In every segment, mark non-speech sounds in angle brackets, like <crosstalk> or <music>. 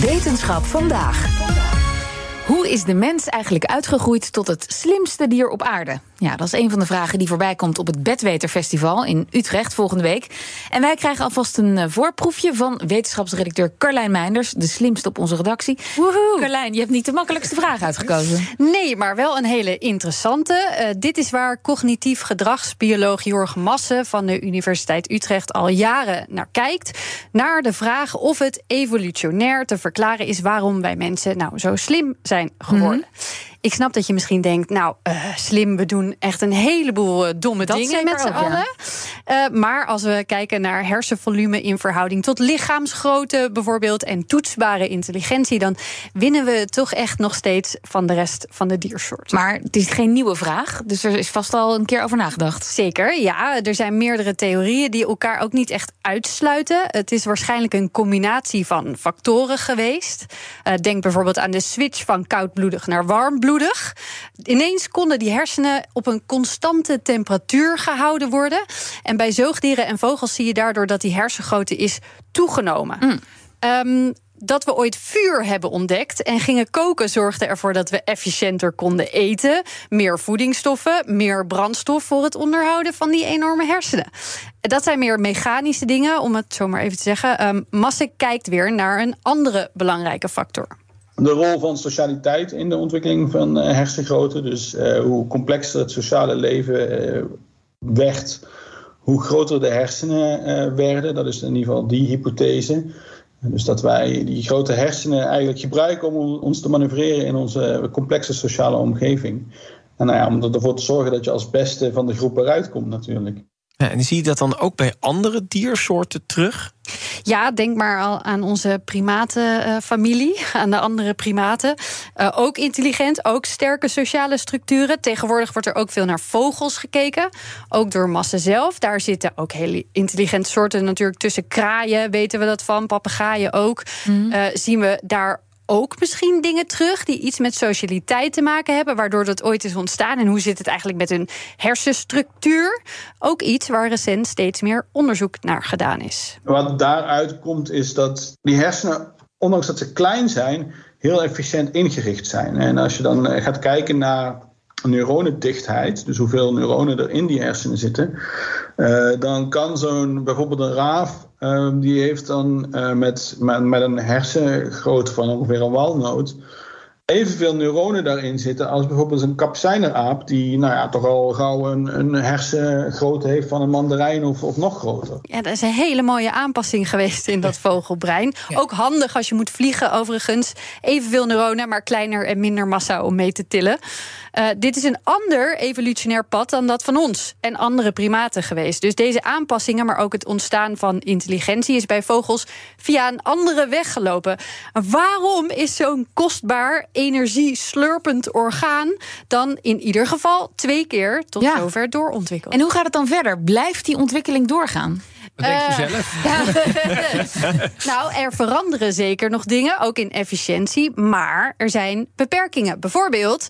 Wetenschap vandaag. Hoe is de mens eigenlijk uitgegroeid tot het slimste dier op aarde? Ja, dat is een van de vragen die voorbij komt op het Bedweterfestival in Utrecht volgende week. En wij krijgen alvast een eh, voorproefje van wetenschapsredacteur Carlijn Meinders, de slimste op onze redactie. Woehoe. Carlijn, je hebt niet de makkelijkste vraag uitgekozen. Nee, maar wel een hele interessante. Uh, dit is waar cognitief gedragsbioloog Jorg Massen van de Universiteit Utrecht al jaren naar kijkt. Naar de vraag of het evolutionair te verklaren is waarom wij mensen nou zo slim zijn geworden. Mm ik snap dat je misschien denkt, nou, uh, slim, we doen echt een heleboel uh, domme dat dingen met z'n allen. Ja. Uh, maar als we kijken naar hersenvolume in verhouding tot lichaamsgrootte bijvoorbeeld en toetsbare intelligentie, dan winnen we toch echt nog steeds van de rest van de diersoort. Maar het is geen nieuwe vraag, dus er is vast al een keer over nagedacht. Zeker, ja. Er zijn meerdere theorieën die elkaar ook niet echt uitsluiten. Het is waarschijnlijk een combinatie van factoren geweest. denk bijvoorbeeld aan de switch van koudbloedig naar warmbloedig Ineens konden die hersenen op een constante temperatuur gehouden worden. En bij zoogdieren en vogels zie je daardoor dat die hersengrootte is toegenomen. Mm. Um, dat we ooit vuur hebben ontdekt en gingen koken zorgde ervoor dat we efficiënter konden eten, meer voedingsstoffen, meer brandstof voor het onderhouden van die enorme hersenen. Dat zijn meer mechanische dingen, om het zo maar even te zeggen. Um, kijkt weer naar een andere belangrijke factor de rol van socialiteit in de ontwikkeling van uh, hersengrootte. Dus uh, hoe complexer het sociale leven uh, werd, hoe groter de hersenen werden. Dat is in ieder geval die hypothese. Dus dat wij die grote hersenen eigenlijk gebruiken om ons te manoeuvreren in onze complexe sociale omgeving. En nou ja, om ervoor te zorgen dat je als beste van de groep eruit komt natuurlijk. Ja, en zie je dat dan ook bij andere diersoorten terug? Ja, denk maar al aan onze primatenfamilie, aan de andere primaten. Uh, ook intelligent, ook sterke sociale structuren. Tegenwoordig wordt er ook veel naar vogels gekeken, ook door massa zelf. Daar zitten ook hele intelligente soorten natuurlijk tussen kraaien, weten we dat van, papegaaien ook. Mm. Uh, zien we daar ook misschien dingen terug die iets met socialiteit te maken hebben, waardoor dat ooit is ontstaan? En hoe zit het eigenlijk met hun hersenstructuur? Ook iets waar recent steeds meer onderzoek naar gedaan is. Wat daaruit komt is dat die hersenen, ondanks dat ze klein zijn, heel efficiënt ingericht zijn. En als je dan eh, gaat kijken naar neuronendichtheid, dus hoeveel neuronen er in die hersenen zitten, uh, dan kan zo'n bijvoorbeeld een raaf Ehm, die heeft dan uh, met, met, met, een hersengrootte van ongeveer een walnoot evenveel neuronen daarin zitten als bijvoorbeeld een kapsijneraap, die nou ja, toch al gauw een, een hersengrootte heeft van een mandarijn of, of nog groter. Ja, dat is een hele mooie aanpassing geweest in dat vogelbrein. Ook handig als je moet vliegen, overigens. Evenveel neuronen, maar kleiner en minder massa om mee te tillen. Uh, dit is een ander evolutionair pad dan dat van ons en andere primaten geweest. Dus deze aanpassingen, maar ook het ontstaan van intelligentie, is bij vogels via een andere weg gelopen. Waarom is zo'n kostbaar, energieslurpend orgaan dan in ieder geval twee keer tot ja. zover doorontwikkeld? En hoe gaat het dan verder? Blijft die ontwikkeling doorgaan? Wat denk je uh, zelf? Ja. <laughs> <laughs> nou, er veranderen zeker nog dingen, ook in efficiëntie. Maar er zijn beperkingen. Bijvoorbeeld,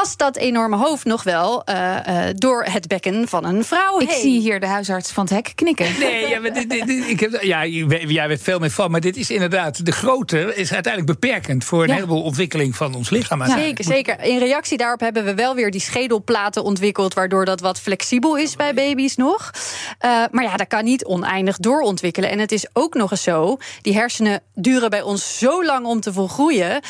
past dat enorme hoofd nog wel uh, uh, door het bekken van een vrouw. Ik zie hier de huisarts van het hek knikken. <laughs> Nee, ja, maar dit, dit, dit, ik heb, ja, jij weet veel meer van, maar dit is inderdaad, de grootte is uiteindelijk beperkend voor een ja. heleboel ontwikkeling van ons lichaam. Ja. Zeker, zeker. In reactie daarop hebben we wel weer die schedelplaten ontwikkeld, waardoor dat wat flexibel is bij baby's nog. Uh, maar ja, dat kan niet oneindig doorontwikkelen. En het is ook nog eens zo, die hersenen duren bij ons zo lang om te volgroeien,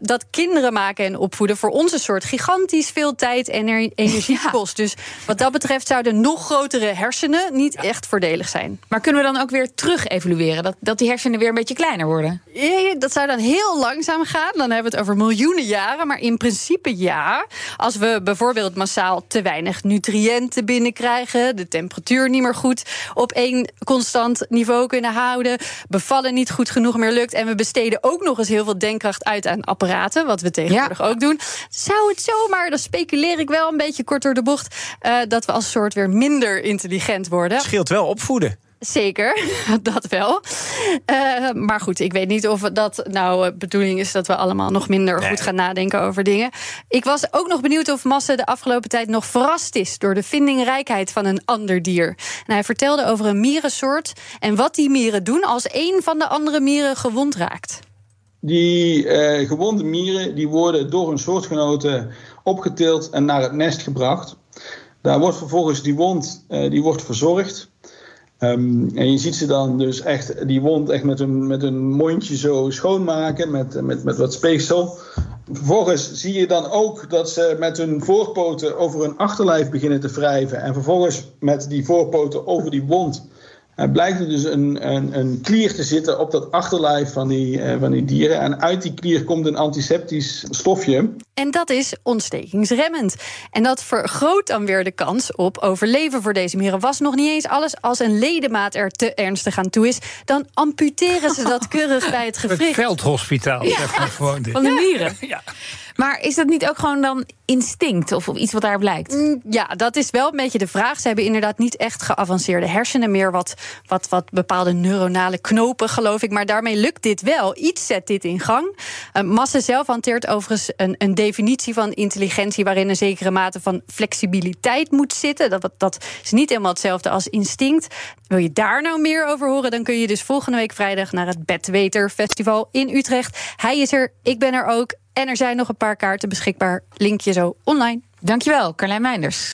dat kinderen maken en opvoeden voor onze soort gigantisch veel tijd en energie ja. kost. Dus wat dat betreft zouden nog grotere hersenen niet echt voordelig zijn. Maar kunnen we dan ook weer terug evolueren? Dat, dat die hersenen weer een beetje kleiner worden? Ja, dat zou dan heel langzaam gaan. Dan hebben we het over miljoenen jaren. Maar in principe ja. Als we bijvoorbeeld massaal te weinig nutriënten binnenkrijgen, de temperatuur niet meer goed op één constant niveau kunnen houden, bevallen niet goed genoeg meer lukt en we besteden ook nog eens heel veel denkkracht uit aan apparaten, wat we tegenwoordig ja. ook doen, zou het zomaar, dan speculeer ik wel een beetje kort door de bocht, uh, dat we als soort weer minder intelligent worden. Het scheelt wel opvoeden. Zeker, <laughs> dat wel. Uh, maar goed, ik weet niet of dat nou de bedoeling is dat we allemaal nog minder nee. goed gaan nadenken over dingen. Ik was ook nog benieuwd of Masse de afgelopen tijd nog verrast is door de vindingrijkheid van een ander dier. En hij vertelde over een mierensoort en wat die mieren doen als een van de andere mieren gewond raakt. die uh, gewonde mieren die worden door hun soortgenoten opgetild en naar het nest gebracht. Daar wordt vervolgens die wond uh, die wordt verzorgd. Um, en je ziet ze dan dus echt die wond echt met een, met een mondje zo schoonmaken met, met, met wat speeksel. Vervolgens zie je dan ook dat ze met hun voorpoten over hun achterlijf beginnen te wrijven. En vervolgens met die voorpoten over die wond uh, blijkt er dus een, een, een, klier te zitten op dat achterlijf van die, uh, van die dieren. En uit die klier komt een antiseptisch stofje. En dat is ontstekingsremmend. En dat vergroot dan weer de kans op overleven voor deze mieren. Was nog niet eens alles. Als een ledemaat er te ernstig aan toe is, dan amputeren ze dat <laughs> keurig bij het gewricht. Het veldhospitaal. Ja. Gewoon van de mieren. Ja. Maar is dat niet ook gewoon dan instinct of, iets wat daarop lijkt? Mm, ja, dat is wel een beetje de vraag. Ze hebben inderdaad niet echt geavanceerde hersenen, meer wat, wat, wat bepaalde neuronale knopen, geloof ik. Maar daarmee lukt dit wel. Iets zet dit in gang. Uh, Massa zelf hanteert overigens een, een definitie van intelligentie waarin een zekere mate van flexibiliteit moet zitten. Dat, dat is niet helemaal hetzelfde als instinct. Wil je daar nou meer over horen? Dan kun je dus volgende week vrijdag naar het Bedweter Festival in Utrecht. Hij is er, ik ben er ook. En er zijn nog een paar kaarten beschikbaar. Linkje zo online. Dankjewel, Carlijn Meinders.